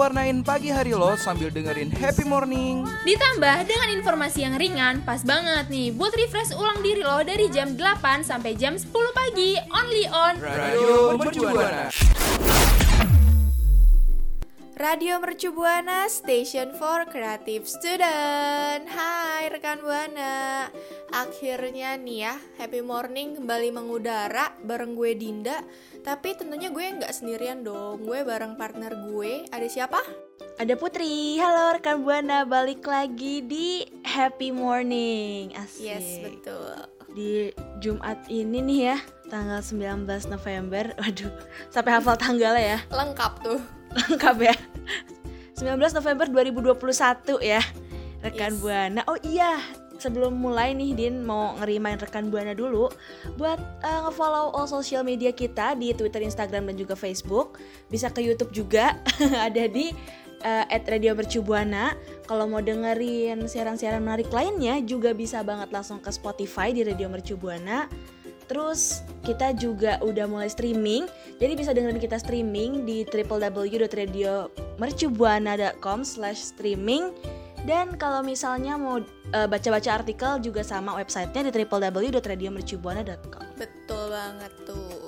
warnain pagi hari lo sambil dengerin happy morning. Ditambah dengan informasi yang ringan, pas banget nih buat refresh ulang diri lo dari jam 8 sampai jam 10 pagi, only on Radio Mercubuana. Radio Mercu Buana Station for Creative Student. Hai rekan Buana. Akhirnya nih ya Happy Morning kembali mengudara bareng gue Dinda. Tapi tentunya gue nggak sendirian dong Gue bareng partner gue. Ada siapa? Ada Putri, halo rekan Buana, balik lagi di Happy Morning. Asik. Yes betul. Di Jumat ini nih ya, tanggal 19 November. Waduh, sampai hafal tanggalnya ya, Lengkap tuh. Lengkap ya 19 November 2021 ya, rekan Yes. Buana Oh iya, sebelum mulai nih Din mau ngerimain rekan Buana dulu Buat eh, nge-follow all social media kita di Twitter, Instagram, dan juga Facebook Bisa ke Youtube juga, ada di eh, at Radio Mercu Buana. Kalau mau dengerin siaran-siaran menarik lainnya juga bisa banget langsung ke Spotify di Radio Mercu Buana. Terus kita juga udah mulai streaming, jadi bisa dengerin kita streaming di www.radiomercubuana.com slash streaming. Dan kalau misalnya mau eh, baca-baca artikel juga sama websitenya di www.radiomercubuana.com Betul banget tuh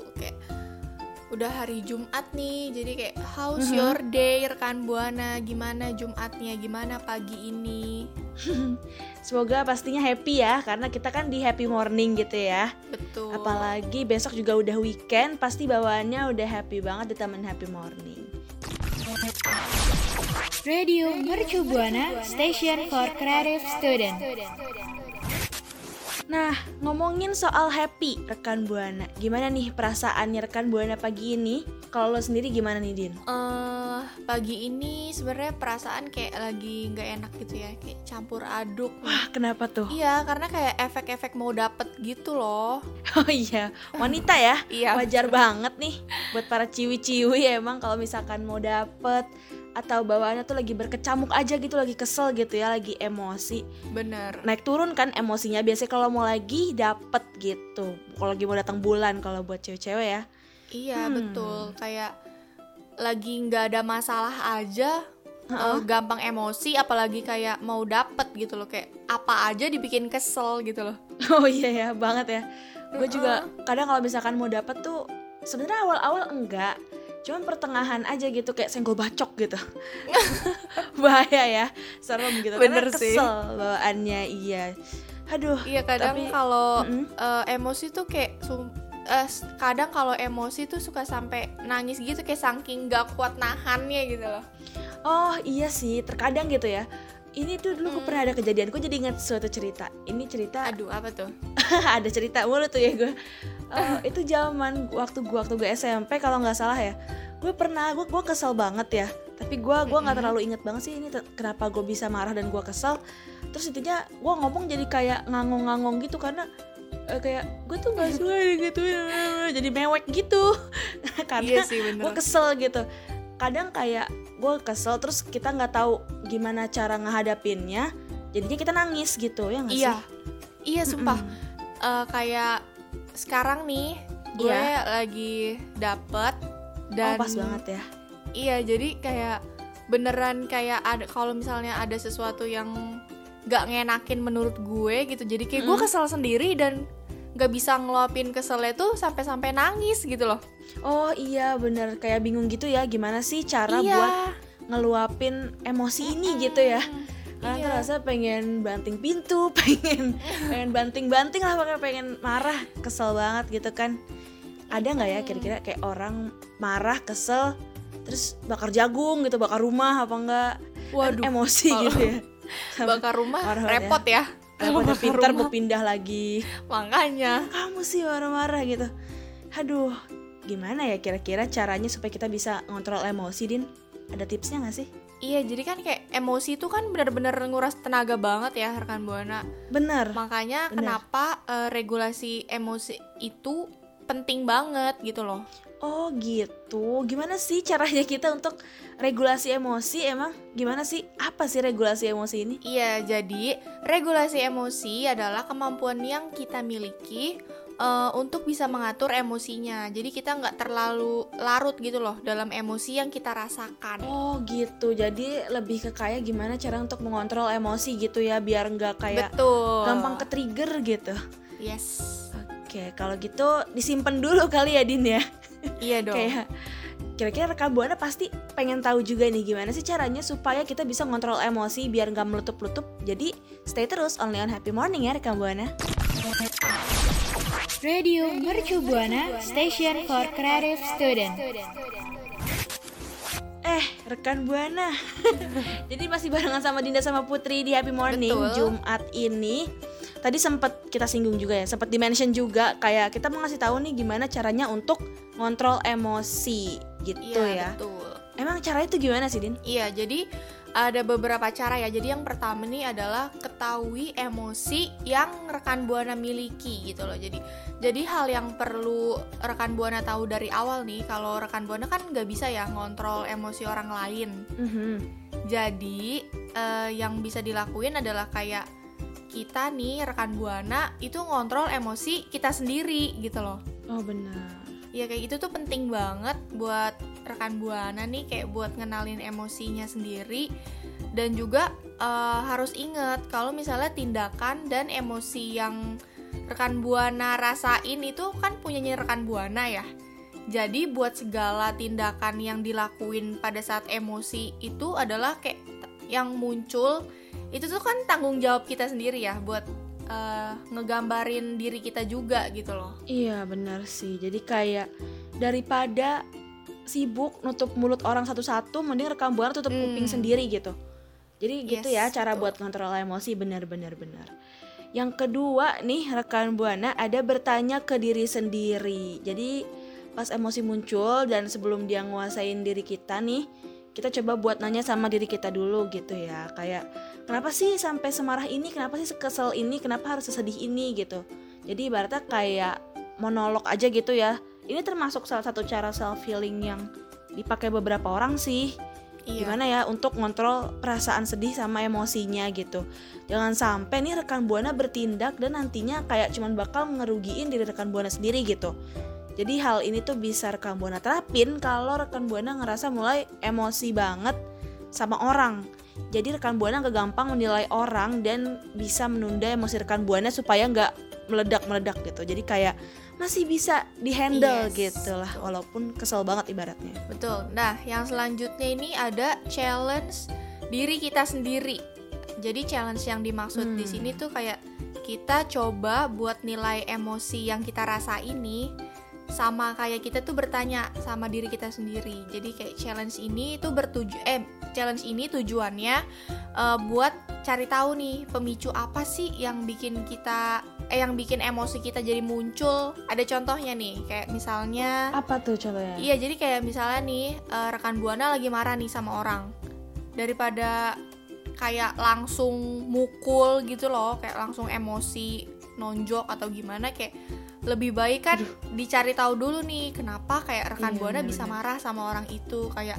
udah hari Jumat nih Jadi kayak how's Mhm. your day rekan Buana Gimana Jumatnya Gimana pagi ini Semoga pastinya happy ya, karena kita kan di happy morning gitu ya. Betul Apalagi besok juga udah weekend, pasti bawaannya udah happy banget di taman happy morning. Radio Mercu Buana Station for Creative Student Nah, ngomongin soal happy rekan Buana, gimana nih perasaannya rekan Buana pagi ini? Kalau lo sendiri gimana nih Din? eh pagi ini sebenarnya perasaan kayak lagi nggak enak gitu ya kayak campur aduk Wah, kenapa tuh? iya karena kayak efek-efek mau dapet gitu loh Oh iya, wanita ya. Iya, Wajar banget nih buat para ciwi-ciwi emang kalau misalkan mau dapet atau bawaannya tuh lagi berkecamuk aja gitu, lagi kesel gitu ya, lagi emosi. bener naik turun kan emosinya biasanya kalau mau lagi dapet gitu. Kalau lagi mau datang bulan kalau buat cewek-cewek ya. Iya Hmm. betul. Kayak lagi nggak ada masalah aja eh, gampang emosi apalagi kayak mau dapet gitu loh. Kayak apa aja dibikin kesel gitu loh. Oh iya ya banget ya. Gue juga kadang kalau misalkan mau dapet tuh sebenarnya awal-awal enggak cuman pertengahan aja gitu kayak senggol bacok gitu bahaya ya serem gitu Bener karena sih. kesel bawaannya iya aduh Iya kadang Tapi- kalau Mm-mm. eh, emosi tuh kayak s- kadang kalau emosi tuh suka sampai nangis gitu kayak saking gak kuat nahannya gitu loh. Oh iya sih, terkadang gitu ya. Ini tuh dulu gue Hmm. pernah ada kejadian, gue jadi ingat suatu cerita. Ini cerita Aduh apa tuh? ada cerita mulu tuh ya gue. Eh, itu zaman waktu gue waktu gue SMP kalau nggak salah ya. Gue pernah gue gue kesel banget ya. Tapi gue gua nggak terlalu inget banget sih ini kenapa gue bisa marah dan gue kesel. Terus intinya gue ngomong jadi kayak ngangong-ngangong gitu karena eh, kayak gue tuh nggak suka gitu jadi mewek gitu karena Iya gue kesel gitu kadang kayak gue kesel terus kita nggak tahu gimana cara ngehadapinnya jadinya kita nangis gitu ya nggak Iya, sih iya sumpah. Eh, kayak sekarang nih gue Iya. lagi dapet dan oh pas banget ya Iya jadi kayak beneran kayak ada kalau misalnya ada sesuatu yang gak ngenakin menurut gue gitu jadi kayak gue Mm. kesel sendiri dan gak bisa ngeluapin keselnya tuh sampai-sampai nangis gitu loh oh iya bener. Kayak bingung gitu ya gimana sih cara iya. buat ngeluapin emosi ini gitu ya? Karena Iya. tuh rasa pengen banting pintu pengen pengen banting-banting lah pokoknya pengen marah kesel banget gitu kan. Ada nggak ya kira-kira kayak orang marah kesel terus bakar jagung gitu bakar rumah apa enggak Kan waduh. emosi kalau- gitu ya? Bakar rumah banget ya. repot ya? Kalau udah pintar mau pindah lagi. Makanya. Kamu sih marah-marah gitu. Aduh, gimana ya kira-kira caranya supaya kita bisa ngontrol emosi, Din? Ada tipsnya nggak sih? Iya, jadi kan kayak emosi itu kan benar-benar nguras tenaga banget ya rekan Buana. Bener. Makanya Bener. kenapa eh, regulasi emosi itu penting banget gitu loh. Oh gitu. Gimana sih caranya kita untuk regulasi emosi? Emang gimana sih? Apa sih regulasi emosi ini? Iya, jadi regulasi emosi adalah kemampuan yang kita miliki eh, untuk bisa mengatur emosinya. Jadi kita nggak terlalu larut gitu loh dalam emosi yang kita rasakan. Oh gitu. Jadi lebih ke kayak gimana cara untuk mengontrol emosi gitu ya, biar nggak kayak Betul. gampang ke trigger gitu. Yes. Oke, kalau gitu disimpan dulu kali ya Din ya. Iya dong. Kayak kira-kira rekan buana pasti pengen tahu juga nih gimana sih caranya supaya kita bisa ngontrol emosi biar nggak meletup-letup. Jadi stay terus only on Happy Morning ya rekan buana. Radio Mercu Buana Station for Creative Student. Eh, rekan Buana. Jadi masih barengan sama Dinda sama Putri di Happy Morning Betul. Jumat ini. Tadi sempat kita singgung juga ya, sempat dimention juga kayak kita mau ngasih tahu nih gimana caranya untuk ngontrol emosi gitu Iya, ya. betul. Emang caranya itu gimana sih, Din? Iya, jadi ada beberapa cara ya. Jadi yang pertama nih adalah ketahui emosi yang rekan buana miliki gitu loh. Jadi jadi hal yang perlu rekan buana tahu dari awal nih, kalau rekan buana kan nggak bisa ya ngontrol emosi orang lain. Mhm. Jadi eh, yang bisa dilakuin adalah kayak kita nih rekan buana itu ngontrol emosi kita sendiri gitu loh. Oh benar. Ya kayak gitu tuh penting banget buat rekan buana nih kayak buat ngenalin emosinya sendiri dan juga eh, harus inget kalau misalnya tindakan dan emosi yang rekan buana rasain itu kan punyanya rekan buana ya. Jadi buat segala tindakan yang dilakuin pada saat emosi itu adalah kayak yang muncul itu tuh kan tanggung jawab kita sendiri ya buat eh, ngegambarin diri kita juga gitu loh. Iya benar sih. Jadi kayak daripada sibuk nutup mulut orang satu-satu, mending rekam buana tutup Hmm. kuping sendiri gitu. Jadi gitu ya Yes, cara betul. buat kontrol emosi benar-benar benar. Yang kedua nih rekan buana ada bertanya ke diri sendiri. Jadi pas emosi muncul dan sebelum dia nguasain diri kita nih, kita coba buat nanya sama diri kita dulu gitu ya. Kayak kenapa sih sampai semarah ini? Kenapa sih kesel ini? Kenapa harus sesedih ini gitu? Jadi ibaratnya kayak monolog aja gitu ya. Ini termasuk salah satu cara self healing yang dipakai beberapa orang sih. Iya. Gimana ya untuk ngontrol perasaan sedih sama emosinya gitu. Jangan sampai nih rekan buana bertindak dan nantinya kayak cuman bakal ngerugiin diri rekan buana sendiri gitu. Jadi hal ini tuh bisa rekan buana terapin kalau rekan buana ngerasa mulai emosi banget sama orang. Jadi rekan buana gak gampang menilai orang dan bisa menunda emosi rekan buana supaya nggak meledak-meledak gitu. Jadi kayak masih bisa dihandle Yes, gitu lah walaupun kesel banget ibaratnya. Betul. Nah, yang selanjutnya ini ada challenge diri kita sendiri. Jadi challenge yang dimaksud di Hmm. sini tuh kayak kita coba buat nilai emosi yang kita rasa ini sama kayak kita tuh bertanya sama diri kita sendiri. Jadi kayak challenge ini tuh bertuju eh challenge ini tujuannya eh, buat cari tahu nih pemicu apa sih yang bikin kita eh yang bikin emosi kita jadi muncul. Ada contohnya nih, kayak misalnya Apa tuh contohnya? Iya, jadi kayak misalnya nih eh, rekan buana lagi marah nih sama orang. Daripada kayak langsung mukul gitu loh, kayak langsung emosi nonjok atau gimana kayak lebih baik kan dicari tahu dulu nih kenapa kayak rekan Iya, buana bisa marah sama orang itu kayak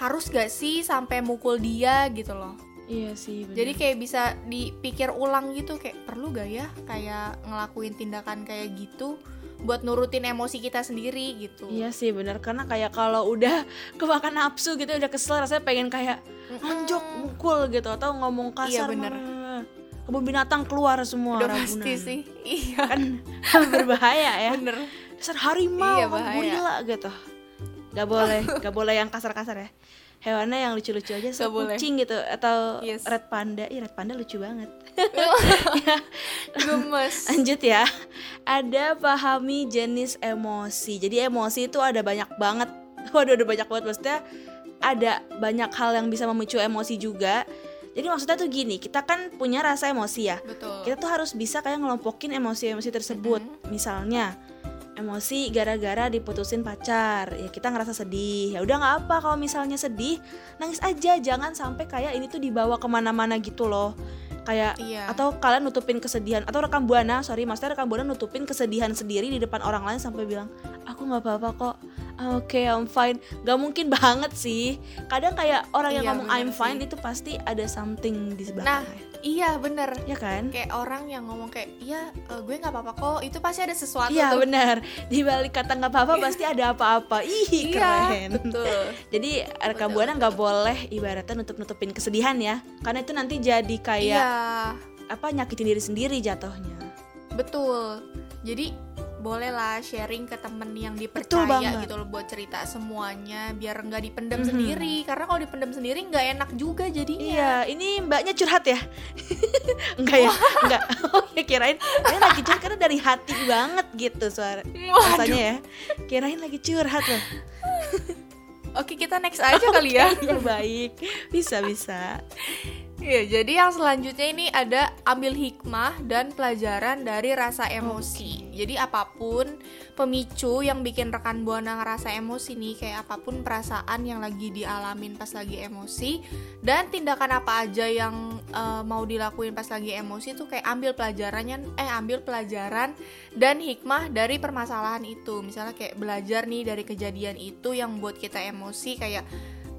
harus gak sih sampai mukul dia gitu loh. Iya sih. bener. Jadi kayak bisa dipikir ulang gitu kayak perlu gak ya kayak ngelakuin tindakan kayak gitu buat nurutin emosi kita sendiri gitu. Iya sih benar karena kayak kalau udah kemakan nafsu gitu udah kesel rasanya pengen kayak nonjok mukul gitu atau ngomong kasar Iya, bener. "Mah, kebun binatang keluar semua Udah ragunan." pasti sih. Iya. kan berbahaya ya Bener. dasar harimau Iya, kamu bahaya. gorila gitu gak boleh gak boleh yang kasar-kasar ya hewannya yang lucu-lucu aja boleh. kucing gitu atau Yes. red panda Ih, red panda lucu banget Gemes. Lanjut ya. Ada pahami jenis emosi. Jadi emosi itu ada banyak banget. Waduh, ada banyak banget maksudnya ada banyak hal yang bisa memicu emosi juga. Jadi maksudnya tuh gini, kita kan punya rasa emosi ya. Betul. Kita tuh harus bisa kayak ngelompokin emosi-emosi tersebut. Misalnya emosi gara-gara diputusin pacar, ya kita ngerasa sedih. Ya udah nggak apa kalau misalnya sedih, nangis aja. Jangan sampai kayak ini tuh dibawa ke mana-mana gitu loh. Kayak Iya. atau kalian nutupin kesedihan atau rekam buana, sorry maksudnya rekam buana nutupin kesedihan sendiri di depan orang lain sampai bilang aku nggak apa-apa kok. "Ah, Oke, I'm fine. Gak mungkin banget sih. Kadang kayak orang yang Iya, ngomong bener I'm fine sih. itu pasti ada something di sebelah. Nah, iya bener. ya kan? Kayak orang yang ngomong kayak, iya eh, gue nggak apa-apa kok. Itu pasti ada sesuatu Iya tuh. benar. Di balik kata nggak apa-apa pasti ada apa-apa. Ih Iya, keren. betul. Jadi rekam buana nggak boleh ibaratnya nutup-nutupin kesedihan ya, karena itu nanti jadi kayak Iya, apa nyakitin diri sendiri jatuhnya. betul. Jadi bolehlah sharing ke temen yang dipercaya gitu loh buat cerita semuanya biar nggak dipendam Mhm. sendiri karena kalau dipendam sendiri nggak enak juga jadinya Iya, ini mbaknya curhat ya? Enggak ya? Enggak. Oh ya kirain, kirain lagi curhat karena dari hati banget gitu suara rasanya ya. Kirain lagi curhat loh. oke kita next aja kali ya Ya baik, bisa bisa. Iya, jadi yang selanjutnya ini ada ambil hikmah dan pelajaran dari rasa emosi. Jadi apa pun pemicu yang bikin rekan buana ngerasa emosi nih, kayak apa pun perasaan yang lagi dialamin pas lagi emosi dan tindakan apa aja yang eh, mau dilakuin pas lagi emosi tuh kayak ambil pelajarannya eh ambil pelajaran dan hikmah dari permasalahan itu. Misalnya kayak belajar nih dari kejadian itu yang buat kita emosi kayak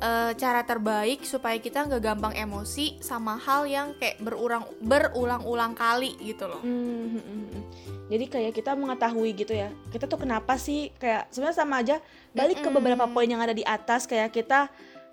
eh, cara terbaik supaya kita nggak gampang emosi sama hal yang kayak berulang berulang-ulang kali gitu loh. Hmm, hmm, hmm, hmm. Jadi kayak kita mengetahui gitu ya. Kita tuh kenapa sih kayak sebenarnya sama aja balik ke beberapa poin yang ada di atas kayak kita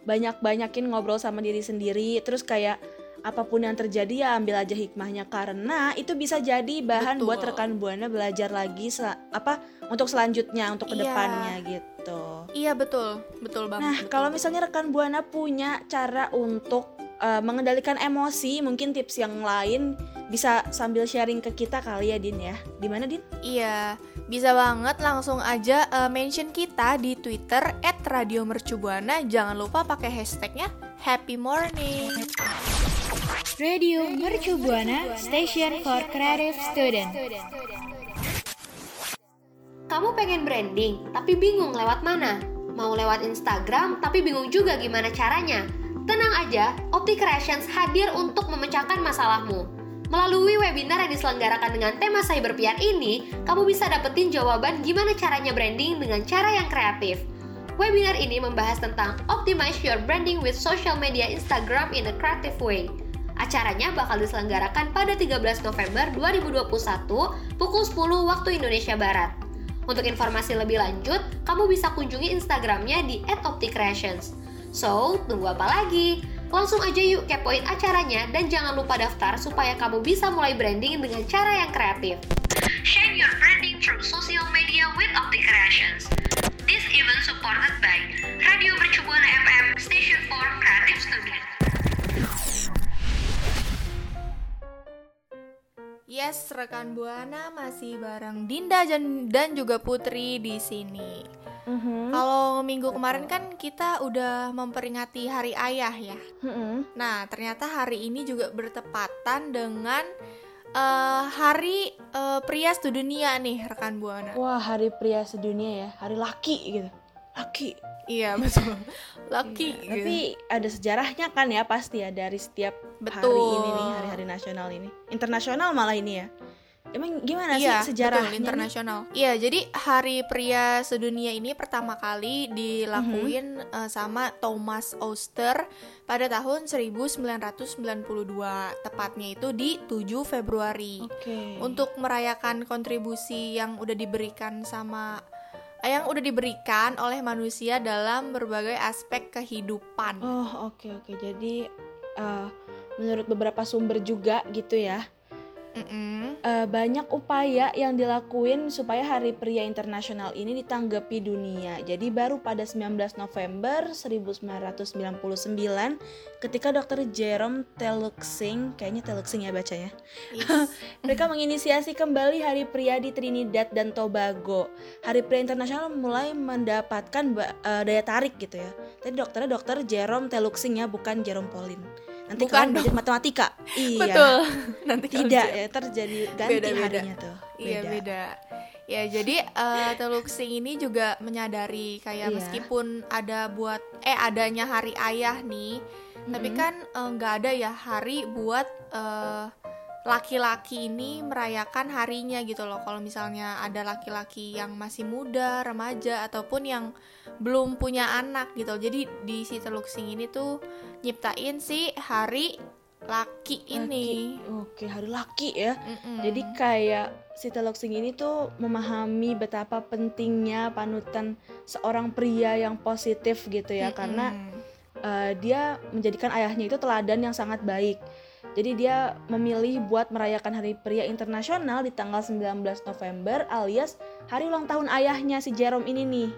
banyak-banyakin ngobrol sama diri sendiri terus kayak apa pun yang terjadi ya ambil aja hikmahnya karena itu bisa jadi bahan Betul. buat rekan buana belajar lagi sel- apa untuk selanjutnya untuk Iya. ke depannya gitu. Iya betul, betul banget. Nah, betul, kalau misalnya rekan buana punya cara untuk uh, mengendalikan emosi, mungkin tips yang lain bisa sambil sharing ke kita kali ya, Din ya. Di mana, Din? Iya, bisa banget langsung aja eh, mention kita di Twitter @radiomercubuana. Jangan lupa pakai hashtagnya Happy Morning. Radio Mercu Buana Station for Creative Student. Kamu pengen branding, tapi bingung lewat mana? Mau lewat Instagram, tapi bingung juga gimana caranya? Tenang aja, Opti Creations hadir untuk memecahkan masalahmu. Melalui webinar yang diselenggarakan dengan tema Cyber PR ini, kamu bisa dapetin jawaban gimana caranya branding dengan cara yang kreatif. Webinar ini membahas tentang Optimize Your Branding with Social Media Instagram in a Creative Way. Acaranya bakal diselenggarakan pada 13 November 2021 pukul 10 waktu Indonesia Barat. Untuk informasi lebih lanjut, kamu bisa kunjungi Instagramnya di @opticreations. So, tunggu apa lagi? Langsung aja yuk kepoin acaranya dan jangan lupa daftar supaya kamu bisa mulai branding dengan cara yang kreatif. Share your branding through social media with Optic Creations. This event supported by Radio Mercubuana FM, Station for Creative Student. Yes, rekan Buana masih bareng Dinda dan, dan juga Putri di sini. Mm-hmm. Kalau minggu kemarin kan kita udah memperingati Hari Ayah ya. Nah, ternyata hari ini juga bertepatan dengan eh, Hari eh, Pria Sedunia nih, rekan Buana. Wah, hari pria sedunia ya, hari laki gitu. Laki. Iya betul, lucky. gitu. Tapi ada sejarahnya kan ya pasti ya dari setiap hari Betul. ini nih, hari-hari nasional ini. Internasional malah ini ya. Emang gimana iya, sih sejarahnya? betul, nih? internasional. Iya, jadi Hari Pria Sedunia ini pertama kali dilakuin Mhm. eh, sama Thomas Auster pada tahun 1992, tepatnya itu di 7 Februari. Oke. Untuk merayakan kontribusi yang udah diberikan sama yang udah diberikan oleh manusia dalam berbagai aspek kehidupan. Oh oke oke jadi eh, menurut beberapa sumber juga gitu ya Mm-mm. eh, banyak upaya yang dilakuin supaya Hari Pria Internasional ini ditanggapi dunia. Jadi baru pada 19 November 1999 ketika Dr. Jerome Teluxing, kayaknya Teluxing ya bacanya, Yes. mereka menginisiasi kembali Hari Pria di Trinidad dan Tobago. Hari Pria Internasional mulai mendapatkan eh, daya tarik gitu ya. Tadi dokternya Dr. Jerome Teluxing ya, bukan Jerome Pauline. Nanti Bukan kalian belajar matematika. Iya. Betul. Nanti Tidak ya, terjadi ganti Beda-beda. harinya tuh. Iya beda. Ya jadi eh, Teluksing ini juga menyadari kayak Iya. meskipun ada buat eh adanya hari ayah nih, tapi kan eh, nggak ada ya hari buat eh, laki-laki ini merayakan harinya gitu loh. Kalau misalnya ada laki-laki yang masih muda, remaja ataupun yang belum punya anak gitu. Jadi di si Teluksing ini tuh nyiptain si hari laki ini. Oke, hari laki ya. Mm-mm. Jadi kayak si Teloksing ini tuh memahami betapa pentingnya panutan seorang pria yang positif gitu ya Mm-mm. karena uh, dia menjadikan ayahnya itu teladan yang sangat baik. Jadi dia memilih buat merayakan Hari Pria Internasional di tanggal 19 November alias hari ulang tahun ayahnya si Jerome ini nih.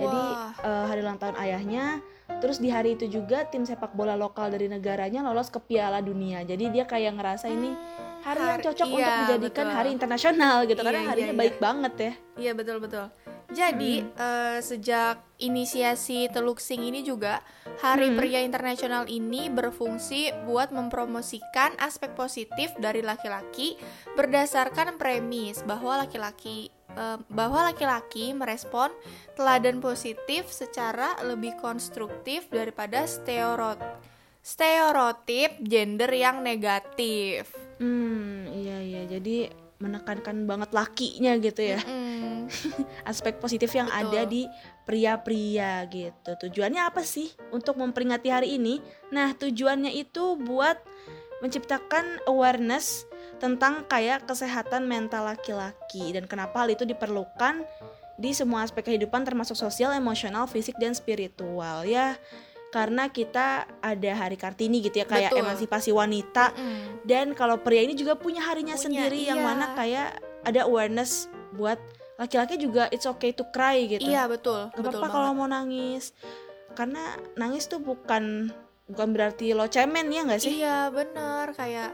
Jadi Wah. uh, hari ulang tahun ayahnya terus di hari itu juga tim sepak bola lokal dari negaranya lolos ke Piala Dunia. Jadi dia kayak ngerasa ini hari yang cocok iya, untuk dijadikan betul. hari internasional gitu Iya, karena iya, harinya iya. baik banget ya. Iya betul betul. Jadi eh, sejak inisiasi Teluksing ini juga Hari Hmm. Pria Internasional ini berfungsi buat mempromosikan aspek positif dari laki-laki berdasarkan premis bahwa laki-laki eh, bahwa laki-laki merespon teladan positif secara lebih konstruktif daripada stereotip stereotip gender yang negatif. Hmm, iya iya. Jadi menekankan banget lakinya gitu ya. Mm. Aspek positif yang Betul. ada di pria-pria gitu. Tujuannya apa sih untuk memperingati hari ini? Nah, tujuannya itu buat menciptakan awareness tentang kayak kesehatan mental laki-laki dan kenapa hal itu diperlukan di semua aspek kehidupan termasuk sosial, emosional, fisik dan spiritual ya. Karena kita ada hari Kartini gitu ya kayak Betul. emansipasi wanita Mm. dan kalau pria ini juga punya harinya Punya, sendiri yang iya. mana kayak ada awareness buat laki-laki juga it's okay to cry gitu. Iya betul, Gak betul apa-apa kalau mau nangis. Karena nangis tuh bukan bukan berarti lo cemen ya nggak sih? Iya bener kayak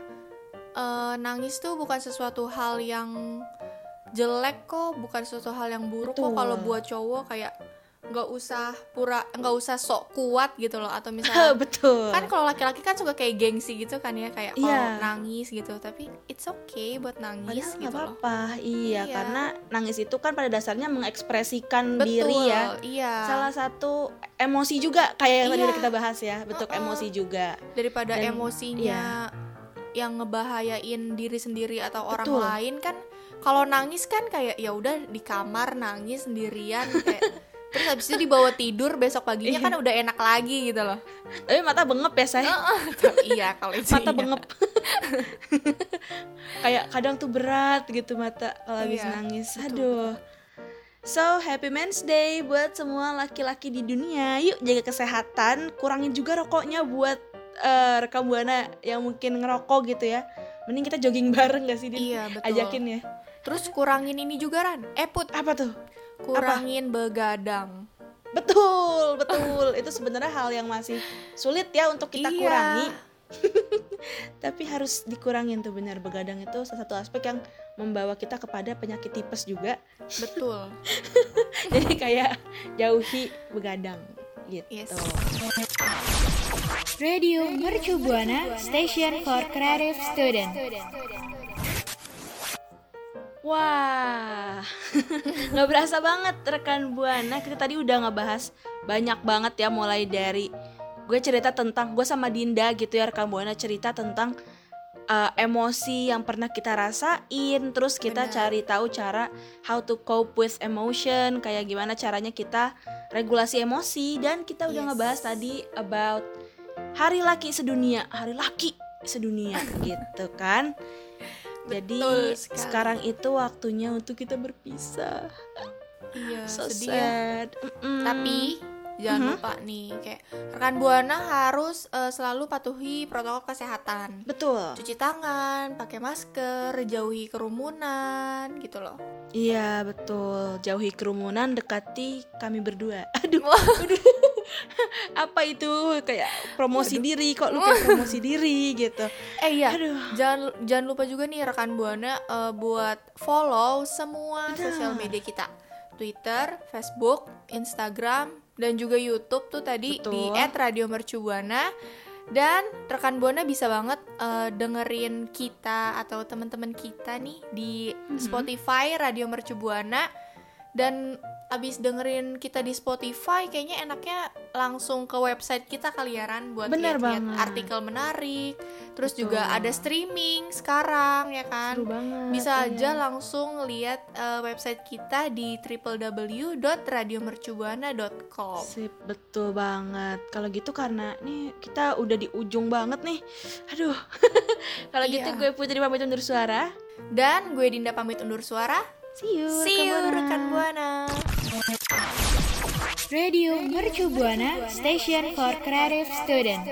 eh, nangis tuh bukan sesuatu hal yang jelek kok, bukan sesuatu hal yang buruk kok Betul. kalau buat cowok kayak nggak usah pura nggak usah sok kuat gitu loh atau misalnya Betul. kan kalau laki-laki kan suka kayak gengsi gitu kan ya kayak kalau Iya. nangis gitu tapi it's okay buat nangis Padahal gitu loh apa-apa. Iya, Iya. karena nangis itu kan pada dasarnya mengekspresikan betul diri ya. iya Salah satu emosi juga kayak yang tadi Iya. udah kita bahas ya, bentuk Uh-uh. emosi juga. daripada Dan- iya. emosinya yang ngebahayain diri sendiri atau orang Betul. lain kan kalau nangis kan kayak ya udah di kamar nangis sendirian kayak terus habis itu dibawa tidur besok paginya Iya. kan udah enak lagi gitu loh. Tapi mata bengep ya saya. iya kalau itu mata iya. bengep. Kayak kadang tuh berat gitu mata kalau habis Iya, nangis. betul, aduh. so happy men's day buat semua laki-laki di dunia. Yuk jaga kesehatan. Kurangin juga rokoknya buat eh, rekam buana yang mungkin ngerokok gitu ya. Mending kita jogging bareng gak sih Din? iya betul. Ajakin ya. Terus kurangin ini juga ran. Eh put. Apa tuh kurangin begadang. Betul betul. Itu sebenarnya hal yang masih sulit ya untuk kita Iya. kurangi. Tapi harus dikurangin tuh benar begadang itu salah satu aspek yang membawa kita kepada penyakit tipes juga. Betul. Jadi kayak jauhi begadang gitu. Yes. Radio Mercu Buana Station for Creative Student. Wah, nggak berasa banget rekan buana. Kita tadi udah ngebahas banyak banget ya, mulai dari gue cerita tentang gue sama Dinda gitu ya rekan buana cerita tentang uh, emosi yang pernah kita rasain, terus kita Benar. cari tahu cara how to cope with emotion, kayak gimana caranya kita regulasi emosi dan kita udah Yes. ngebahas tadi about hari laki sedunia, hari laki sedunia gitu kan. Jadi sekali. sekarang itu waktunya untuk kita berpisah. iya So sedih ya sad. Mm-mm. Tapi jangan Mhm. lupa nih kayak rekan buana harus eh, selalu patuhi protokol kesehatan. betul. Cuci tangan, pakai masker, jauhi kerumunan gitu loh. Iya betul. Jauhi kerumunan, dekati kami berdua. Aduh. aduh. Apa itu kayak promosi diri kok lu kayak promosi diri gitu. Eh iya, Aduh. jangan jangan lupa juga nih rekan buana eh, buat follow semua sosial media kita. Twitter, Facebook, Instagram, dan juga YouTube tuh tadi Betul. di @radiomercubuana Dan rekan Buana bisa banget eh, dengerin kita atau teman-teman kita nih di Spotify Radio Mercu Buana. Dan abis dengerin kita di Spotify kayaknya enaknya langsung ke website kita kali ya Ran buat Bener banget. artikel menarik. Terus Betul. juga ada streaming sekarang ya kan. Seru banget. Bisa iya. aja langsung lihat eh, website kita di www.radiomercubuana.com. Sip, betul banget. Kalau gitu karena nih kita udah di ujung banget nih. Aduh. Kalau gitu Iya. gue Putri pamit undur suara. Dan gue Dinda pamit undur suara. See you. See you rekan rekan Buana. Buana. Radio Mercu Buana Station for Creative Student.